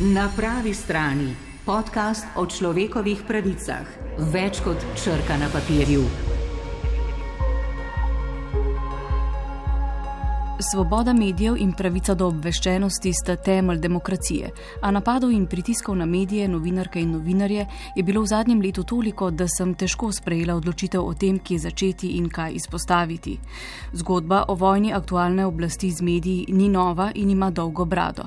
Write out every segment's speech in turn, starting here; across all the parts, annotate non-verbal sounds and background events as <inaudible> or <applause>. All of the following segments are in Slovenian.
Na pravi strani podcast o človekovih pravicah, več kot črka na papirju. Svoboda medijev in pravica do obveščenosti sta temelj demokracije, a napadov in pritiskov na medije, novinarke in novinarje je bilo v zadnjem letu toliko, da sem težko sprejela odločitev o tem, kje začeti in kaj izpostaviti. Zgodba o vojni aktualne oblasti z mediji ni nova in ima dolgo brado.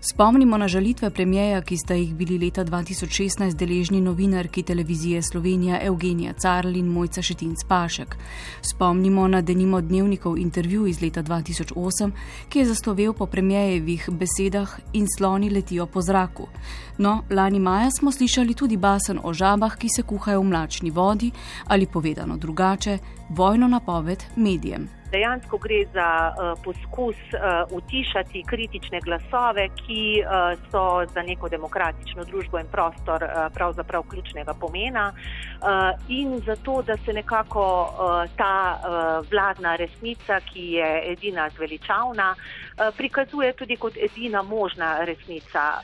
Spomnimo na žalitve premijeja, ki sta jih bili leta 2016 deležni novinarki televizije Slovenija Evgenija Carl in Mojca Šetinc Pašek. Spomnimo na denimo dnevnikov intervju iz leta 2000. 2008, ki je zaslovel po premijejevih besedah in sloni letijo po zraku. No, lani maja smo slišali tudi basen o žabah, ki se kuhajo v mlačni vodi ali povedano drugače, vojno napoved medijem dejansko gre za uh, poskus uh, utišati kritične glasove, ki uh, so za neko demokratično družbo in prostor uh, pravzaprav ključnega pomena uh, in zato, da se nekako uh, ta uh, vladna resnica, ki je edina zveličavna, uh, prikazuje tudi kot edina možna resnica.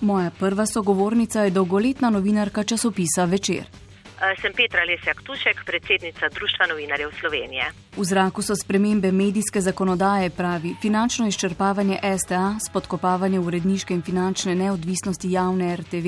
Moja prva sogovornica je dolgoletna novinarka časopisa Večer. Eh, sem Petra Lesjak Tušek, predsednica Društva novinarjev Slovenije. V zraku so spremembe medijske zakonodaje, pravi finančno izčrpavanje STA, spodkopavanje uredniške in finančne neodvisnosti javne RTV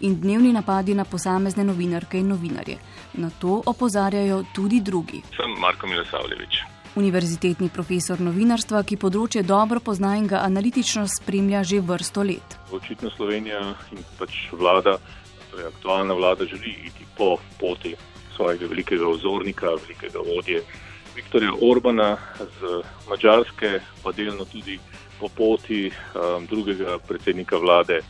in dnevni napadi na posamezne novinarke in novinarje. Na to opozarjajo tudi drugi. Sem Marko Milosavljevič. Univerzitetni profesor novinarstva, ki področje dobro pozna in ga analitično spremlja že vrsto let. Očitno Slovenija in pač vlada torej aktualna vlada želi iti po poti svojega velikega ozornika, velikega vodje Viktorja Orbana z Mačarske, pa delno tudi po poti um, drugega predsednika vlade,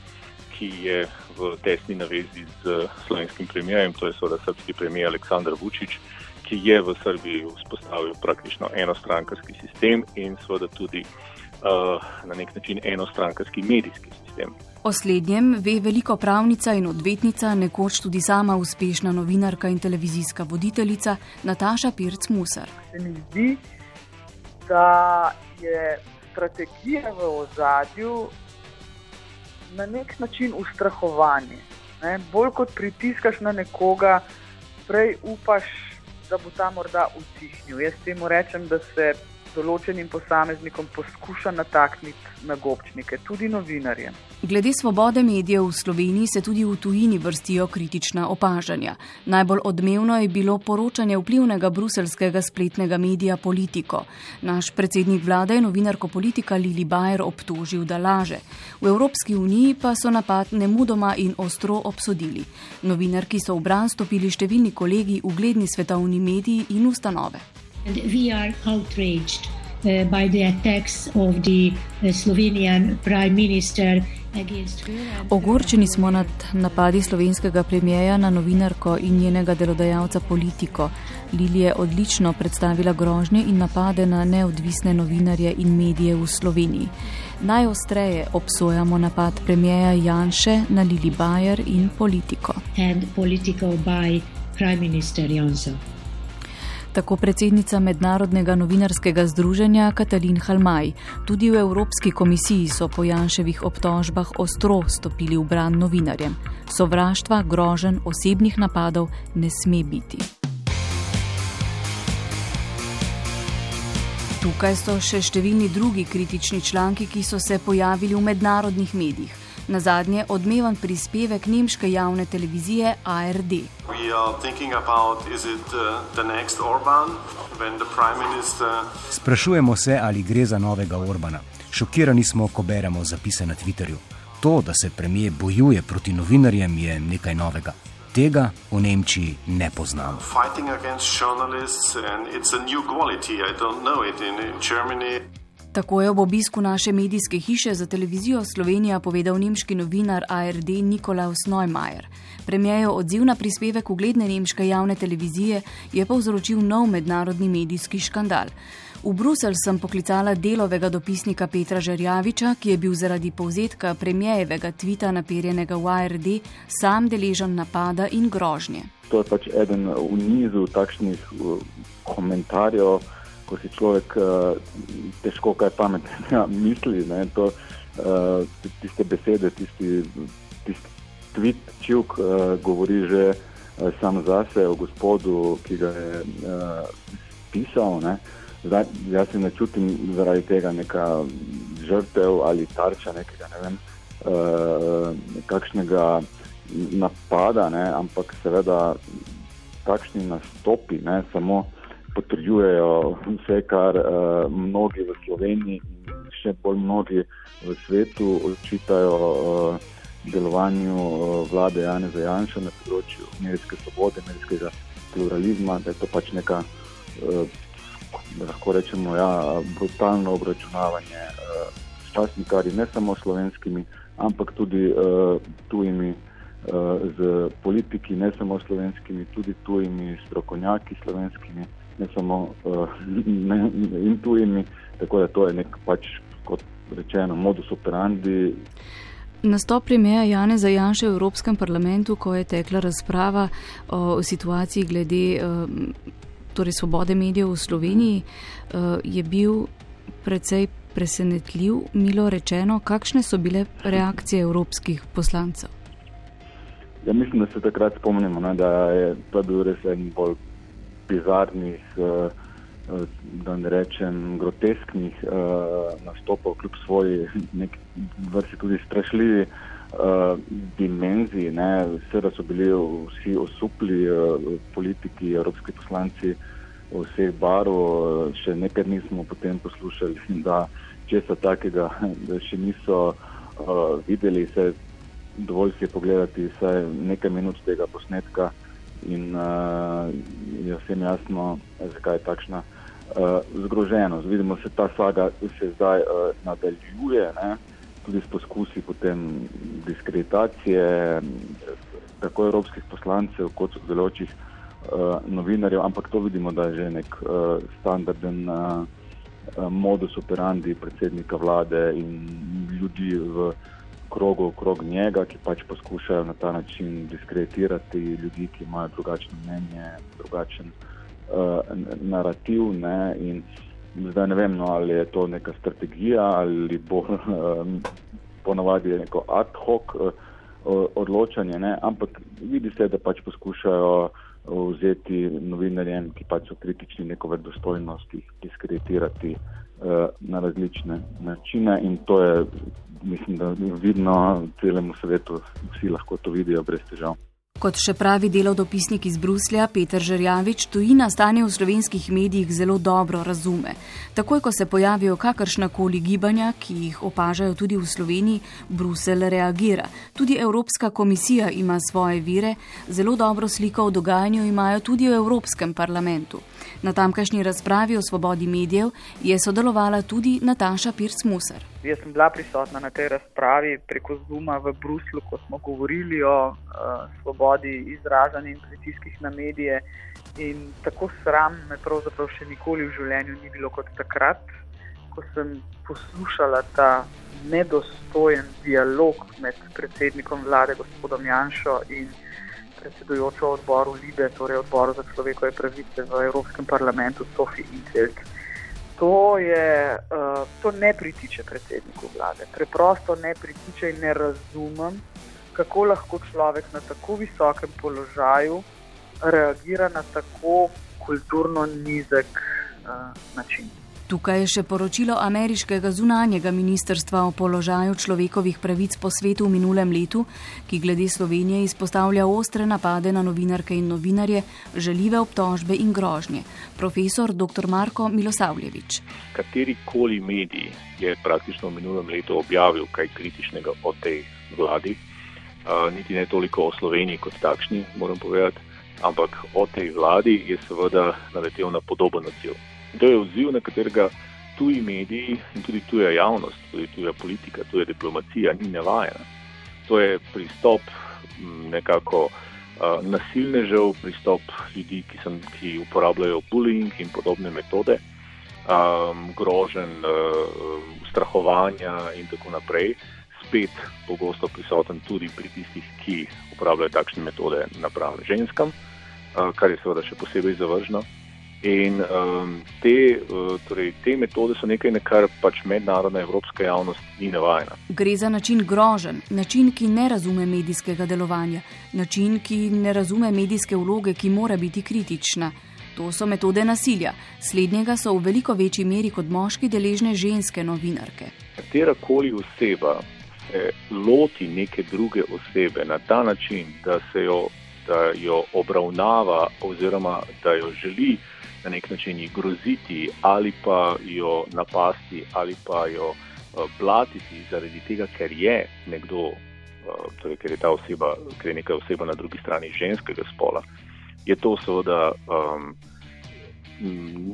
ki je v tesni navezi z slovenskim premijem, to je seveda srpski premijer Aleksandr Vučić, ki je v Srbiji vzpostavil praktično enostrankarski sistem in seveda tudi uh, na nek način enostrankarski medijski sistem. O slednjem ve veliko pravnica in odvetnica, nekoč tudi sama uspešna novinarka in televizijska voditeljica Nataša Pirc Musar. Se mi zdi, da je strategija v ozadju na nek način ustrahovanje. Ne? Bolj kot pritiskaš na nekoga, prej upaš, da bo ta morda utihnil. Jaz temu rečem, da se določenim posameznikom poskuša natakniti na gobčnike, tudi novinarjem. Glede svobode medijev v Sloveniji se tudi v tujini vrstijo kritična opažanja. Najbolj odmevno je bilo poročanje vplivnega bruselskega spletnega medija Politico. Naš predsednik vlade je novinarko politika Lili Bajer obtožil, da laže. V Evropski uniji pa so napad nemudoma in ostro obsodili. Novinarki so v bran stopili številni kolegi, ugledni svetovni mediji in ustanove. And we are outraged uh, by the attacks of the uh, Slovenian Prime Minister. Ogorčeni smo nad napadi slovenskega premijeja na novinarko in njenega delodajalca politiko. Lili je odlično predstavila grožnje in napade na neodvisne novinarje in medije v Sloveniji. Najostreje obsojamo napad premijeja Janše na Lili Bajer in politiko. And political by Prime Minister Janša tako predsednica Mednarodnega novinarskega združenja Katalin Halmaj. Tudi v Evropski komisiji so po Janševih obtožbah ostro stopili v bran novinarjem. Sovraštva, grožen, osebnih napadov ne sme biti. Tukaj so še številni drugi kritični članki, ki so se pojavili v mednarodnih medijih na zadnje odmevan prispevek nemške javne televizije ARD. Uh, Sprašujemo se, ali gre za novega Orbana. Šokirani smo, ko beremo zapise na Twitterju. To, da se premijer bojuje proti novinarjem, je nekaj novega. Tega v Nemčiji ne poznamo. Fighting against journalists, and it's a new quality. I don't know it in Germany. Tako je ob obisku naše medijske hiše za televizijo Slovenija povedal nemški novinar ARD Nikolaus Neumayer. Premijejo odziv na prispevek ugledne nemške javne televizije je povzročil nov mednarodni medijski škandal. V Bruselj sem poklicala delovega dopisnika Petra Žerjaviča, ki je bil zaradi povzetka premijejevega tvita naperjenega v ARD sam deležen napada in grožnje. To je pač eden v nizu takšnih uh, komentarjev ko si človek uh, težko kaj pametnega <laughs> misli. Ne, to, uh, tiste besede, tisti, tisti tweet čivk uh, govori že uh, sam zase o gospodu, ki ga je uh, pisal. Ne. Zdaj, jaz se ne čutim zaradi tega neka žrtev ali tarča nekega, ne vem, uh, kakšnega napada, ne, ampak seveda takšni nastopi ne, samo potrjujejo vse, kar uh, mnogi v Sloveniji in še bolj mnogi v svetu očitajo uh, delovanju uh, vlade Jana Zajanša na področju medijske svobode, medijskega pluralizma, da je to pač neka, uh, lahko rečemo, ja, brutalno obračunavanje uh, s časnikari, ne samo slovenskimi, ampak tudi uh, tujimi. Z politiki, ne samo slovenskimi, tudi tujimi strokovnjaki, slovenskimi, ne samo uh, ne, in tujimi. Tako da to je nek pač, kot rečeno, modus operandi. Nastop premijeja Jane Zajanša v Evropskem parlamentu, ko je tekla razprava o situaciji glede uh, torej svobode medijev v Sloveniji, uh, je bil precej presenetljiv, milo rečeno. Kakšne so bile reakcije evropskih poslancev? Ja, mislim, da se takrat spomnimo, ne, da je to bil res en bolj bizarnih, uh, da ne rečem grotesknih uh, nastopov, kljub svoji vrsti tudi strašljivi dimenziji. Seveda so bili vsi osupli politiki, evropski poslanci vseh barov, še nekaj nismo potem poslušali, <laughs> da česa takega še niso uh, videli. Se, dovolj si je pogledati vsaj nekaj minut tega posnetka in uh, je vsem jasno, zakaj je takšna uh, zgroženost. Vidimo, da se ta saga se zdaj uh, nadaljuje, ne? tudi s poskusi diskreditacije tako evropskih poslancev, kot so deločih uh, novinarjev, ampak to vidimo, da je že nek uh, standarden uh, modus operandi predsednika vlade in ljudi v krogu okrog njega, ki pač poskušajo na ta način diskreditirati ljudi, ki imajo drugačno mnenje, drugačen uh, narativ. Ne? In zdaj ne vem, no, ali je to neka strategija ali bo <laughs> uh, ponovadi neko ad hoc uh, odločanje, ne? ampak vidi se, da pač poskušajo. Vzeti novinarjem, ki pač so kritični, neko verodostojnost, jih diskreditirati uh, na različne načine, in to je mislim, da vidno celemu svetu, vsi lahko to vidijo brez težav. Kot še pravi delov dopisnik iz Bruslja Peter Žerjavič, tujina stanje v slovenskih medijih zelo dobro razume. Takoj, ko se pojavijo kakršna koli gibanja, ki jih opažajo tudi v Sloveniji, Brusel reagira. Tudi Evropska komisija ima svoje vire, zelo dobro sliko o dogajanju imajo tudi v Evropskem parlamentu. Na tamkajšnji razpravi o svobodi medijev je sodelovala tudi Nataša Pirc-Musar. Jaz sem bila prisotna na tej razpravi preko Zuma v Bruslu, ko smo govorili o uh, svobodi izražanja in pritiskih na medije. In tako sram me pravzaprav še nikoli v življenju ni bilo kot takrat, ko sem poslušala ta nedostojen dialog med predsednikom vlade, gospodom Janšo in predsedujočo odboru Libe, torej odboru za človekove pravice v Evropskem parlamentu, Sofi Incelt. To, je, uh, to ne pritiče predsedniku vlade. Preprosto ne pritiče in ne razumem, kako lahko človek na tako visokem položaju reagira na tako kulturno nizek uh, način. Tukaj je še poročilo ameriškega zunanjega ministrstva o položaju človekovih pravic po svetu v minulem letu, ki glede Slovenije izpostavlja ostre napade na novinarke in novinarje, želive obtožbe in grožnje. Profesor dr. Marko Milosavljevič. Katerikoli medij je praktično v minulem letu objavil kaj kritičnega o tej vladi, niti ne toliko o Sloveniji kot takšni, moram povedati, ampak o tej vladi je seveda naletel na podoben odziv. To je odziv, na katerega tuji mediji in tudi tuja javnost, tudi tuja politika, tuja diplomacija ni navajena. To je pristop nekako uh, nasilnežev, pristop ljudi, ki, sem, ki uporabljajo bullying in podobne metode, um, grožen, uh, strahovanja in tako naprej. Spet pogosto prisoten tudi pri tistih, ki uporabljajo takšne metode napram ženskam, uh, kar je seveda še posebej zavržno. In um, te, uh, torej, te metode so nekaj, na kar pač mednarodna evropska javnost ni navajena. Gre za način grožen, način, ki ne razume medijskega delovanja, način, ki ne razume medijske vloge, ki mora biti kritična. To so metode nasilja. Slednjega so v veliko večji meri kot moški deležne ženske novinarke. Katerakoli oseba se loti neke druge osebe na ta način, da se jo, da jo obravnava oziroma da jo želi na nek način groziti ali pa jo napasti ali pa jo uh, blatiti zaradi tega, ker je nekdo, uh, torej, ker je ta oseba, ker je neka oseba na drugi strani ženskega spola, je to seveda, um,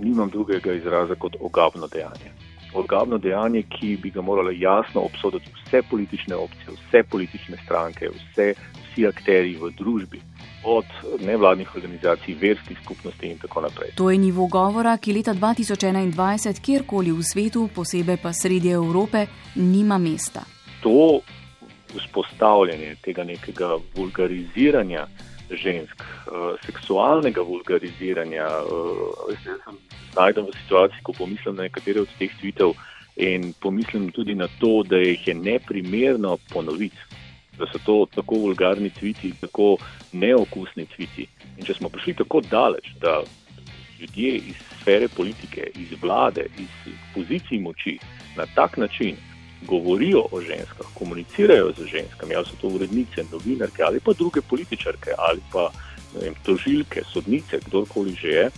nimam drugega izraza kot ogabno dejanje. Ogabno dejanje, ki bi ga morale jasno obsoditi vse politične opcije, vse politične stranke, vse, vsi akteri v družbi od nevladnih organizacij, verskih skupnosti in tako naprej. To je nivo govora, ki leta 2021 kjerkoli v svetu, posebej pa sredi Evrope, nima mesta. To vzpostavljanje tega nekega vulgariziranja žensk, uh, seksualnega vulgariziranja, veste, sem znajdem v situaciji, ko pomislim na nekatere od teh tvitev in pomislim tudi na to, da jih je neprimerno ponoviti da so to tako vulgarni tviti, tako neokusni tviti. In če smo prišli tako daleč, da ljudje iz sfere politike, iz vlade, iz pozicij moči na tak način govorijo o ženskah, komunicirajo z ženskami, ali so to urednice, novinarke ali pa druge političarke ali pa vem, tožilke, sodnice, kdorkoli že je,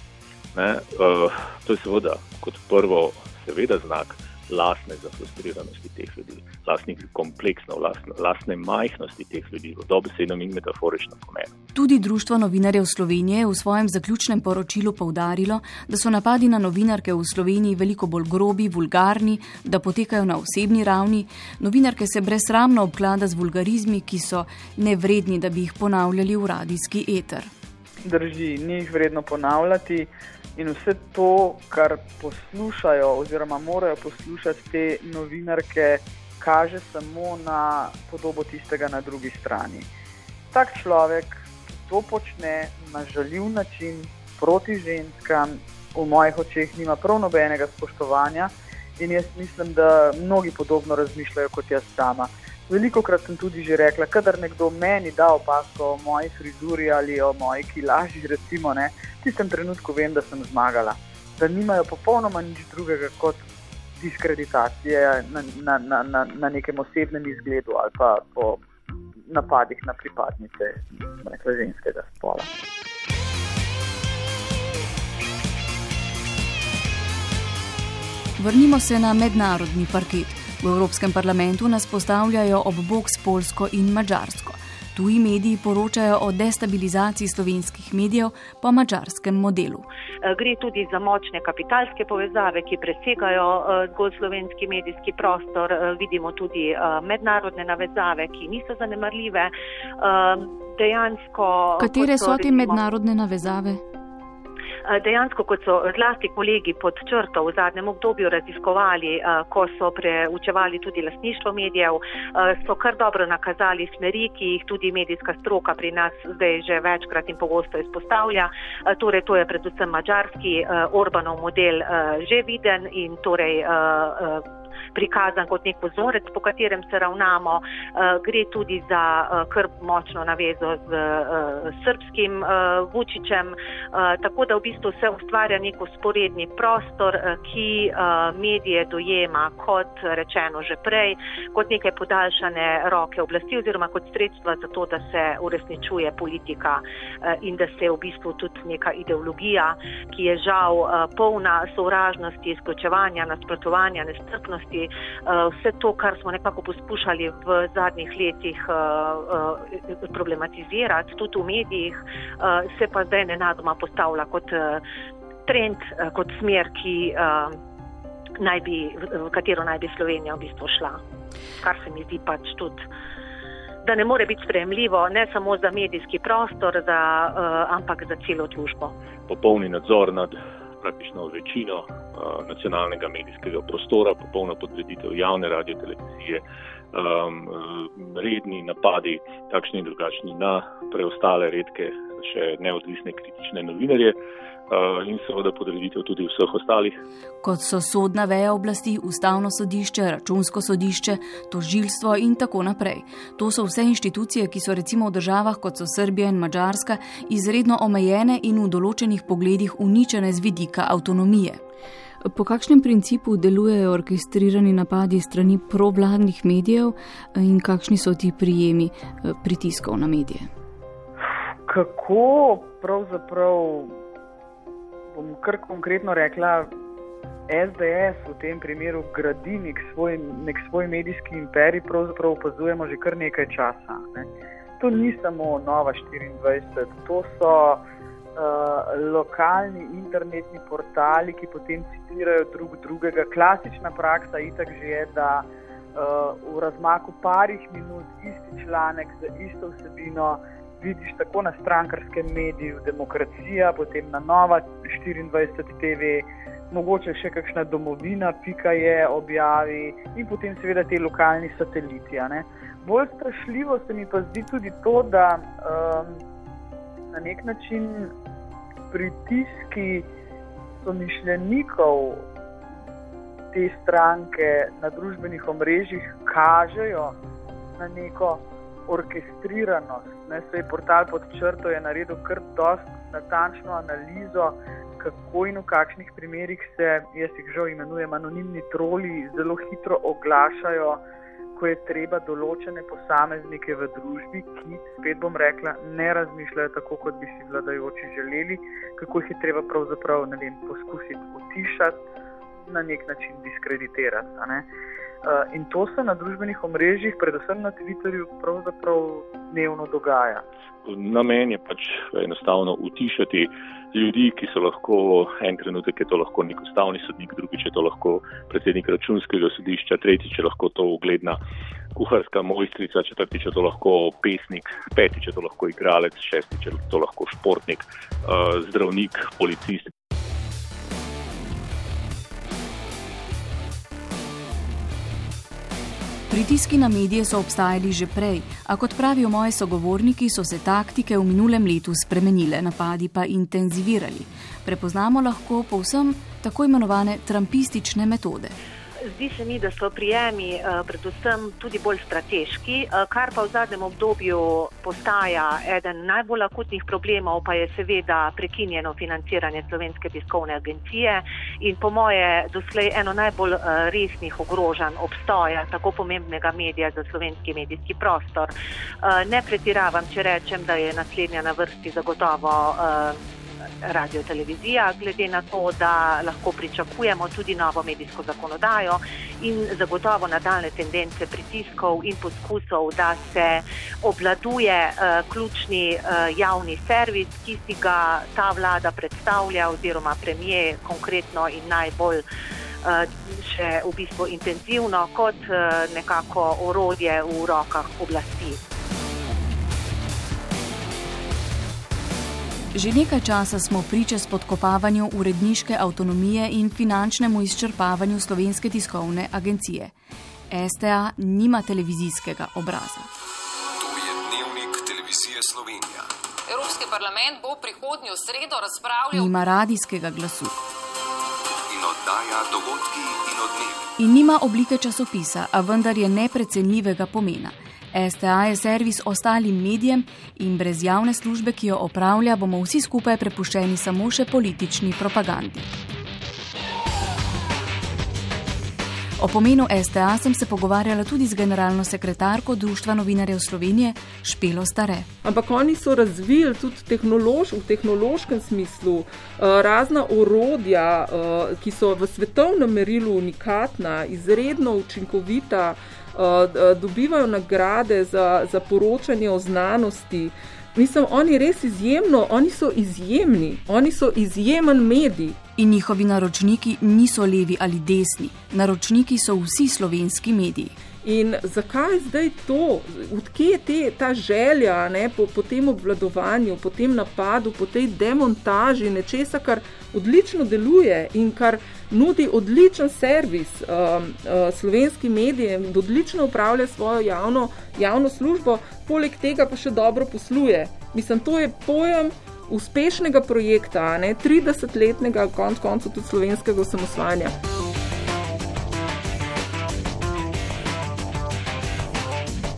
ne, uh, to je seveda kot prvo, seveda znak lastne zafrustriranosti teh ljudi, lastne kompleksnosti, lastne, lastne majhnosti teh ljudi, v dobesednem in metaforičnem pomenu. Tudi Društvo novinarjev Slovenije je v svojem zaključnem poročilu povdarilo, da so napadi na novinarke v Sloveniji veliko bolj grobi, vulgarni, da potekajo na osebni ravni. Novinarke se brezsramno obklada z vulgarizmi, ki so nevredni, da bi jih ponavljali v radijski eter. Drži, ni jih vredno ponavljati. In vse to, kar poslušajo, oziroma morajo poslušati te novinarke, kaže samo na podobo tistega na drugi strani. Tak človek, ki to počne na žaljiv način proti ženskam, v mojih očeh nima prav nobenega spoštovanja. In jaz mislim, da mnogi podobno razmišljajo kot jaz sama. Veliko krat sem tudi že rekla, kadar nekdo meni da opasko o moji frizuri ali o moji kilaži, recimo, ne, v tistem trenutku vem, da sem zmagala. Da nimajo popolnoma nič drugega kot diskreditacije na, na, na, na, na nekem osebnem izgledu ali pa po napadih na pripadnice rekla, ženskega spola. Vrnimo se na mednarodni parket. V Evropskem parlamentu nas postavljajo ob bok s Polsko in Mačarsko. Tuji mediji poročajo o destabilizaciji slovenskih medijev po mačarskem modelu. Eh, gre tudi za močne kapitalske povezave, ki presegajo eh, zgolj slovenski medijski prostor. Eh, vidimo tudi mednarodne navezave, ki niso zanemarljive. Dejansko, Katere so te mednarodne navezave? Eh, dejansko, kot so zlasti kolegi pod črto v zadnjem obdobju raziskovali, eh, ko so preučevali tudi lasništvo medijev, eh, so kar dobro nakazali smeri, ki jih tudi medijska stroka pri nas zdaj že večkrat in pogosto izpostavlja. Torej, to je predvsem mačarski Orbanov model že viden in torej prikazan kot nek vzorec, po katerem se ravnamo. Uh, gre tudi za uh, kar močno navezo z uh, srpskim Vučičem, uh, tako da v bistvu se ustvarja nek usporedni prostor, ki medije dojema kot rečeno že prej, kot neke podaljšane roke oblasti oziroma kot sredstva za to, da se uresničuje politika in da se v bistvu tudi neka ideologija, ki je žal polna sovražnosti, izključevanja, nasprotovanja, nestrpnosti, Eh, vse to, kar smo nekako poskušali v zadnjih letih eh, eh, problematizirati, tudi v medijih, se pa zdaj nenadoma postavlja kot trend, kot smer, ki, naj bi, v katero naj bi Slovenija v bistvu šla. Kar se mi zdi pač tudi. Da ne more biti sprejemljivo ne samo za medijski prostor, za, uh, ampak za celo družbo. Popolni nadzor nad praktično večino uh, nacionalnega medijskega prostora, popolna podreditev javne radio televizije, um, redni napadi, takšni in drugačni, na preostale redke še neodvisne kritične novinarje. Eh, in seveda podreditev tudi vseh ostalih. Kot so sodna veja oblasti, ustavno sodišče, računsko sodišče, tožilstvo in tako naprej. To so vse inštitucije, ki so recimo v državah kot so Srbija in Mačarska izredno omejene in v določenih pogledih uničene z vidika avtonomije. Po kakšnem principu delujejo orkestrirani napadi strani provladnih medijev in kakšni so ti prijemi eh, pritiskov na medije? Kako pravzaprav bom kar konkretno rekla, SDS v tem primeru gradi nek svoj, nek svoj medijski imperij, pravzaprav opazujemo že kar nekaj časa. Ne. To ni samo Nova 24, to so uh, lokalni internetni portali, ki potem citirajo drug drugega. Klasična praksa itak že je, da uh, v razmaku parih minut isti članek za isto vsebino vidiš tako na strankarskem mediju, demokracija, potem na Nova 24 TV, mogoče še kakšna domovina, pika je objavi in potem seveda te lokalni sateliti. Bolj strašljivo se mi pa zdi tudi to, da um, na nek način pritiski somišljenikov te stranke na družbenih omrežjih kažejo na neko orkestriranost. Ne, se je portal pod črto je naredil kar dost natančno analizo, kako in v kakšnih primerih se, jaz jih žal imenujem, anonimni troli zelo hitro oglašajo, ko je treba določene posameznike v družbi, ki, spet bom rekla, ne razmišljajo tako, kot bi si vladajoči želeli, kako jih je treba pravzaprav vem, poskusiti utišati, na nek način diskreditirati. Eh, in to se na družbenih omrežjih, predvsem na Twitterju, pravzaprav dnevno dogaja. Namen je pač enostavno utišati ljudi, ki so lahko en trenutek je to lahko nek ustavni sodnik, drugič je to lahko predsednik računskega sodišča, tretjič je lahko to ugledna kuharska mojstrica, četrtič je to lahko pesnik, petič je to lahko igralec, šestič je to lahko športnik, eh, zdravnik, policist. Pritiski na medije so obstajali že prej, a kot pravijo moji sogovorniki, so se taktike v minulem letu spremenile, napadi pa intenzivirali. Prepoznamo lahko povsem tako imenovane trampistične metode. Zdi se mi, da so prijemi uh, predvsem tudi bolj strateški, uh, kar pa v zadnjem obdobju postaja eden najbolj akutnih problemov, pa je seveda prekinjeno financiranje Slovenske tiskovne agencije in po moje doslej eno najbolj uh, resnih ogrožanj obstoja tako pomembnega medija za slovenski medijski prostor. Ne pretiravam, če rečem, da je naslednja na vrsti zagotovo. Radio televizija, glede na to, da lahko pričakujemo tudi novo medijsko zakonodajo in zagotovo nadaljne tendence pritiskov in poskusov, da se obladuje uh, ključni uh, javni servis, ki si ga ta vlada predstavlja oziroma premije konkretno in najbolj uh, še v bistvu intenzivno kot uh, nekako orodje v rokah oblasti. Že nekaj časa smo priča spodkopavanju uredniške avtonomije in finančnemu izčrpavanju slovenske tiskovne agencije. STA nima televizijskega obraza. To je dnevnik televizije Slovenija. Evropski parlament bo prihodnjo sredo razpravljal. Nima radijskega glasu. In oddaja dogodki in odmevi. In nima oblike časopisa, a vendar je neprecenljivega pomena. STA je servis ostalim medijem in brez javne službe, ki jo opravlja, bomo vsi skupaj prepuščeni samo še politični propagandi. O pomenu STA sem se pogovarjala tudi z generalno sekretarko Društva novinarjev Slovenije Špelo Stare. Ampak oni so razvili tudi tehnolož, v tehnološkem smislu uh, razna orodja, uh, ki so v svetovnem merilu unikatna, izredno učinkovita. Eh, dobivajo nagrade za, za poročanje o znanosti. Mislim, oni res izjemno, oni so izjemni, oni so izjemen medij. In njihovi naročniki niso levi ali desni, naročniki so vsi slovenski mediji. In zakaj zdaj to, odkje je te, ta želja ne, po, po tem obvladovanju, po tem napadu, po tej demontaži nečesa, kar odlično deluje in kar nudi odličen servis um, uh, slovenskim medijem, da odlično upravlja svojo javno, javno službo, poleg tega pa še dobro posluje. Mislim, to je pojem uspešnega projekta, ne 30-letnega, konc koncev tudi slovenskega osamosvajanja.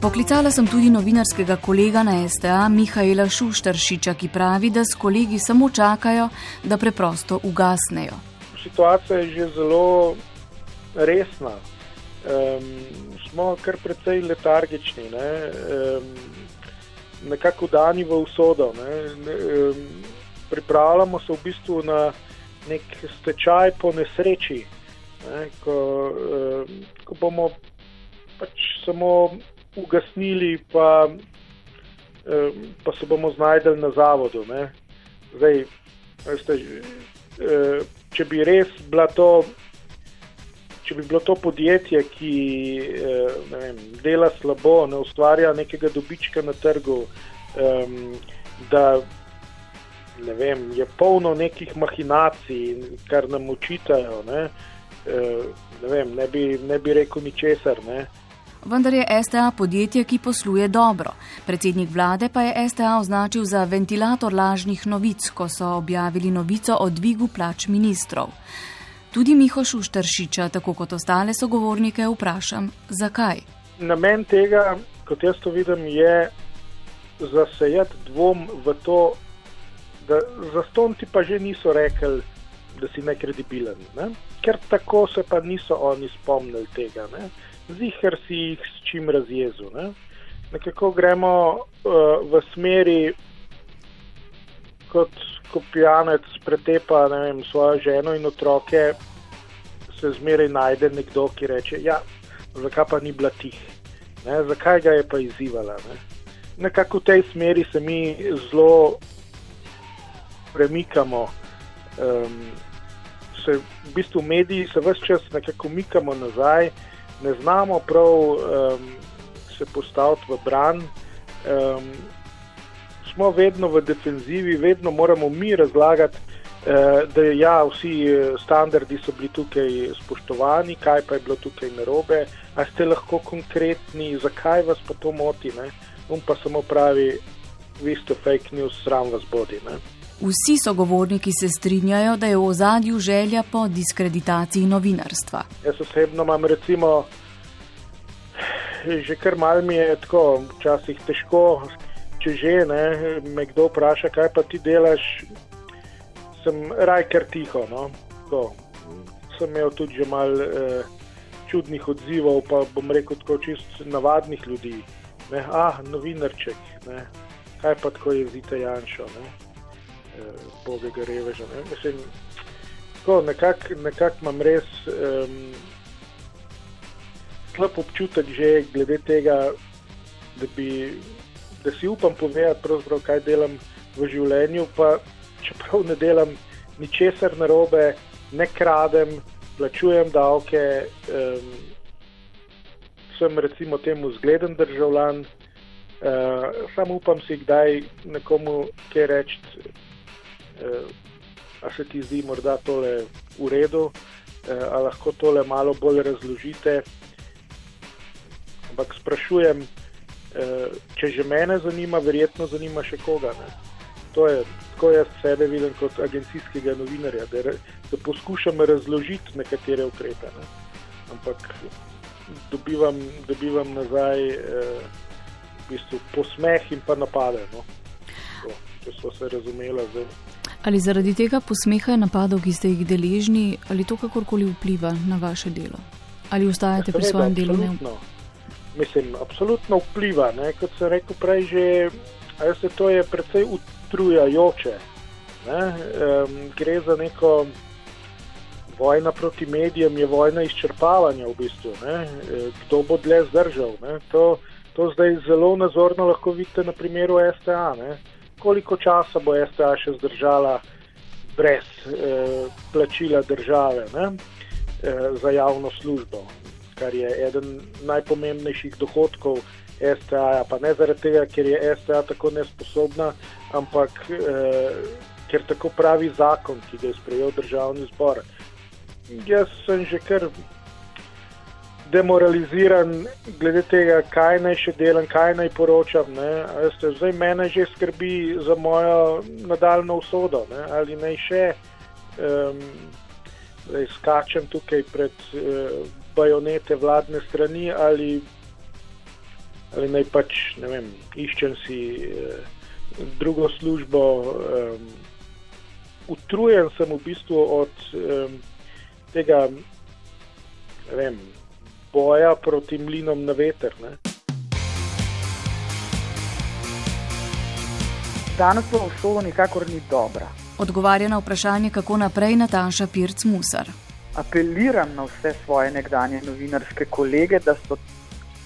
Poklicala sem tudi novinarskega kolega na STA, Mihajla Šuštaršiča, ki pravi, da s kolegi samo čakajo, da preprosto ugasnejo. Situacija je že zelo resna. Um, smo kar precej letargični. Ne? Um, nekako dani v usodo. Ne. Pripravljamo se v bistvu na nek stečaj po nesreči, ne, ko, ko bomo pač samo ugasnili, pa, pa se bomo znajdeli na zavodu. Zdaj, veste, če bi res bila to če bi bilo to podjetje, ki eh, vem, dela slabo, ne ustvarja nekega dobička na trgu, um, da ne vem, je polno nekih mahinacij, kar nam učitajo, ne, uh, ne, vem, ne, bi, ne bi rekel ničesar. Ne. Vendar je STA podjetje, ki posluje dobro. Predsednik vlade pa je STA označil za ventilator lažnih novic, ko so objavili novico o dvigu plač ministrov. Tudi Miho Šuštršiča, tako kot ostale sogovornike, vprašam, zakaj. Namen tega, kot jaz to vidim, je zasejati dvom v to, da zastonti pa že niso rekli, da si nekredibilen. Ne? Ker tako se pa niso oni spomnili tega. Zihar si jih s čim razjezu. Ne? Nekako gremo uh, v smeri kot ko pijanec pretepa vem, svojo ženo in otroke, se zmeraj najde nekdo, ki reče: Ja, zakaj pa ni bila tih, ne, zakaj ga je pa izzivala. Ne. Nekako v tej smeri se mi zelo premikamo. Um, se, v bistvu mediji se vse čas nekako mikamo nazaj, ne znamo prav um, se postaviti v bran. Um, smo vedno v defenzivi, vedno moramo mi razlagati, eh, da ja, vsi eh, standardi so bili tukaj spoštovani, kaj pa je bilo tukaj narobe. A ste lahko konkretni, zakaj vas pa to moti? Ne? On pa samo pravi, vi ste fake news, sram vas bodi. Ne? Vsi sogovorniki se strinjajo, da je v ozadju želja po diskreditaciji novinarstva. Jaz osebno imam recimo, že kar mal mi je tako, včasih težko če že ne, me kdo vpraša, kaj pa ti delaš, sem raj kar tiho. No. To, sem imel tudi že mal eh, čudnih odzivov, pa bom rekel tako čist navadnih ljudi. Ne. Ah, novinarček, ne. kaj pa tako je zite Janša, eh, bogega reveža. Ne. Mislim, tako nekako nekak imam res um, slab občutek že glede tega, da bi da si upam povedati, kaj delam v življenju. Pa, čeprav ne delam ničesar narobe, ne kradem, plačujem davke, um, sem recimo temu zgleden državljan. Uh, samo upam si kdaj nekomu kaj reči, a se ti zdi morda tole v redu, uh, a lahko tole malo bolj razložite. Ampak sprašujem, Eh, če že mene zanima, verjetno zanima še koga. Ne. To je tako, jaz sebe vidim kot agencijskega novinarja, da, da poskušam razložiti nekatere ukrepe. Ne. Ampak dobivam, dobivam nazaj eh, v bistvu posmeh in pa napade. No. To, če so se razumela zdaj. Ali zaradi tega posmeha in napadov, ki ste jih deležni, ali to kakorkoli vpliva na vaše delo? Ali ostajate ja, pri svojem delu? mislim, absolutno vpliva. Ne? Kot sem rekel prej, že, se to je precej utrujajoče. Ne? Um, gre za neko vojno proti medijem, je vojna izčrpavanja v bistvu. Ne? E, kdo bo dlje zdržal? To, to zdaj zelo nazorno lahko vidite na primeru STA. Ne? Koliko časa bo STA še zdržala brez eh, plačila države eh, za javno službo? kar je eden najpomembnejših dohodkov STA. Pa ne zaradi tega, ker je STA tako nesposobna, ampak eh, ker tako pravi zakon, ki ga je sprejel državni zbor. Jaz sem že kar demoraliziran glede tega, kaj naj še delam, kaj naj poročam. Veste, zdaj mene že skrbi za mojo nadaljno usodo, ne? ali naj še um, skačem tukaj pred uh, bajonete vladne strani ali, ali naj pač ne vem, iščem si uh, drugo službo. Um, utrujen sem v bistvu od um, tega. Vem, boja proti mlinom na veter. Ne? Danes pa v solo nikakor ni dobra. Odgovarja na vprašanje, kako naprej Nataša Pirc Musar. Apeliram na vse svoje nekdanje novinarske kolege, da so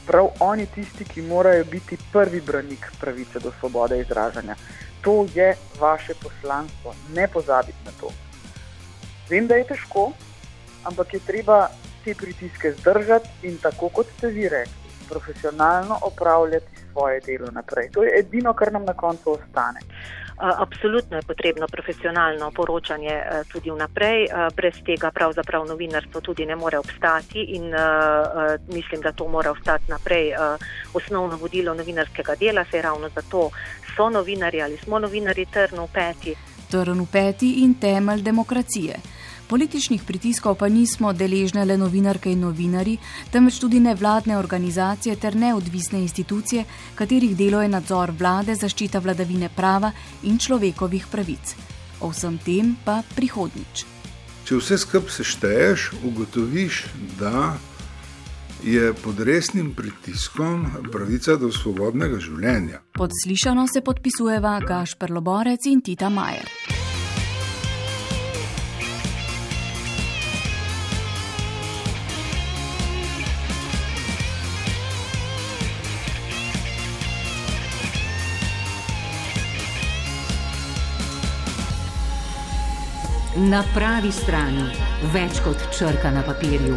prav oni tisti, ki morajo biti prvi branik pravice do svobode izražanja. To je vaše poslanstvo, ne pozabite na to. Vem, da je težko, ampak je treba te pritiske zdržati in tako kot ste vi rekli, profesionalno opravljati svoje delo naprej. To je edino, kar nam na koncu ostane. Absolutno je potrebno profesionalno poročanje tudi vnaprej, brez tega pravzaprav novinarstvo tudi ne more obstati in mislim, da to mora ostati naprej osnovno vodilo novinarskega dela, se ravno zato so novinari ali smo novinari trn v peti. Trn v peti in temelj demokracije. Političnih pritiskov pa nismo deležne le novinarke in novinari, temveč tudi nevladne organizacije ter neodvisne institucije, katerih delo je nadzor vlade, zaščita vladavine prava in človekovih pravic. O vsem tem pa prihodnič. Če vse skupaj sešteješ, ugotoviš, da je pod resnim pritiskom pravica do svobodnega življenja. Pod slišano se podpisujeva Gašper Loborec in Tita Majer. Na pravi strani več kot črka na papirju.